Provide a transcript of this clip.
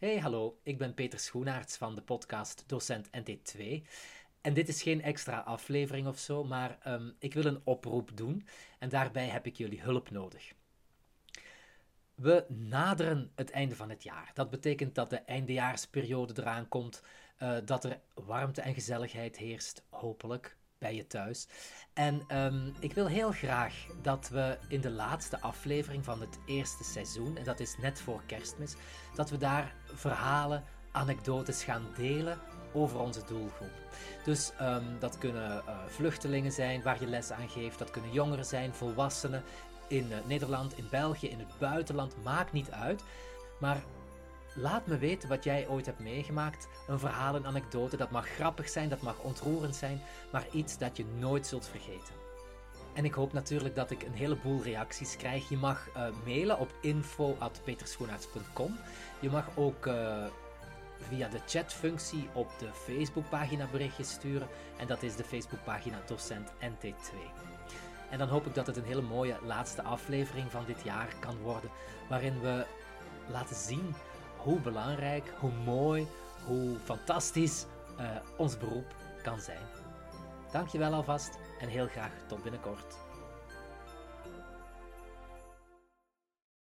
Hey, hallo, ik ben Peter Schoenaerts van de podcast Docent NT2. En dit is geen extra aflevering of zo, maar um, ik wil een oproep doen en daarbij heb ik jullie hulp nodig. We naderen het einde van het jaar. Dat betekent dat de eindejaarsperiode eraan komt, uh, dat er warmte en gezelligheid heerst, hopelijk bij je thuis. En um, ik wil heel graag dat we in de laatste aflevering van het eerste seizoen, en dat is net voor kerstmis, dat we daar verhalen, anekdotes gaan delen over onze doelgroep. Dus um, dat kunnen uh, vluchtelingen zijn waar je les aan geeft, dat kunnen jongeren zijn, volwassenen in uh, Nederland, in België, in het buitenland, maakt niet uit. Maar Laat me weten wat jij ooit hebt meegemaakt. Een verhaal, een anekdote. Dat mag grappig zijn, dat mag ontroerend zijn, maar iets dat je nooit zult vergeten. En ik hoop natuurlijk dat ik een heleboel reacties krijg. Je mag uh, mailen op info.peterschoenaerts.com. Je mag ook uh, via de chatfunctie op de Facebookpagina berichtjes sturen. En dat is de Facebookpagina Docent NT2. En dan hoop ik dat het een hele mooie laatste aflevering van dit jaar kan worden. Waarin we laten zien hoe belangrijk, hoe mooi, hoe fantastisch uh, ons beroep kan zijn. Dankjewel alvast en heel graag tot binnenkort.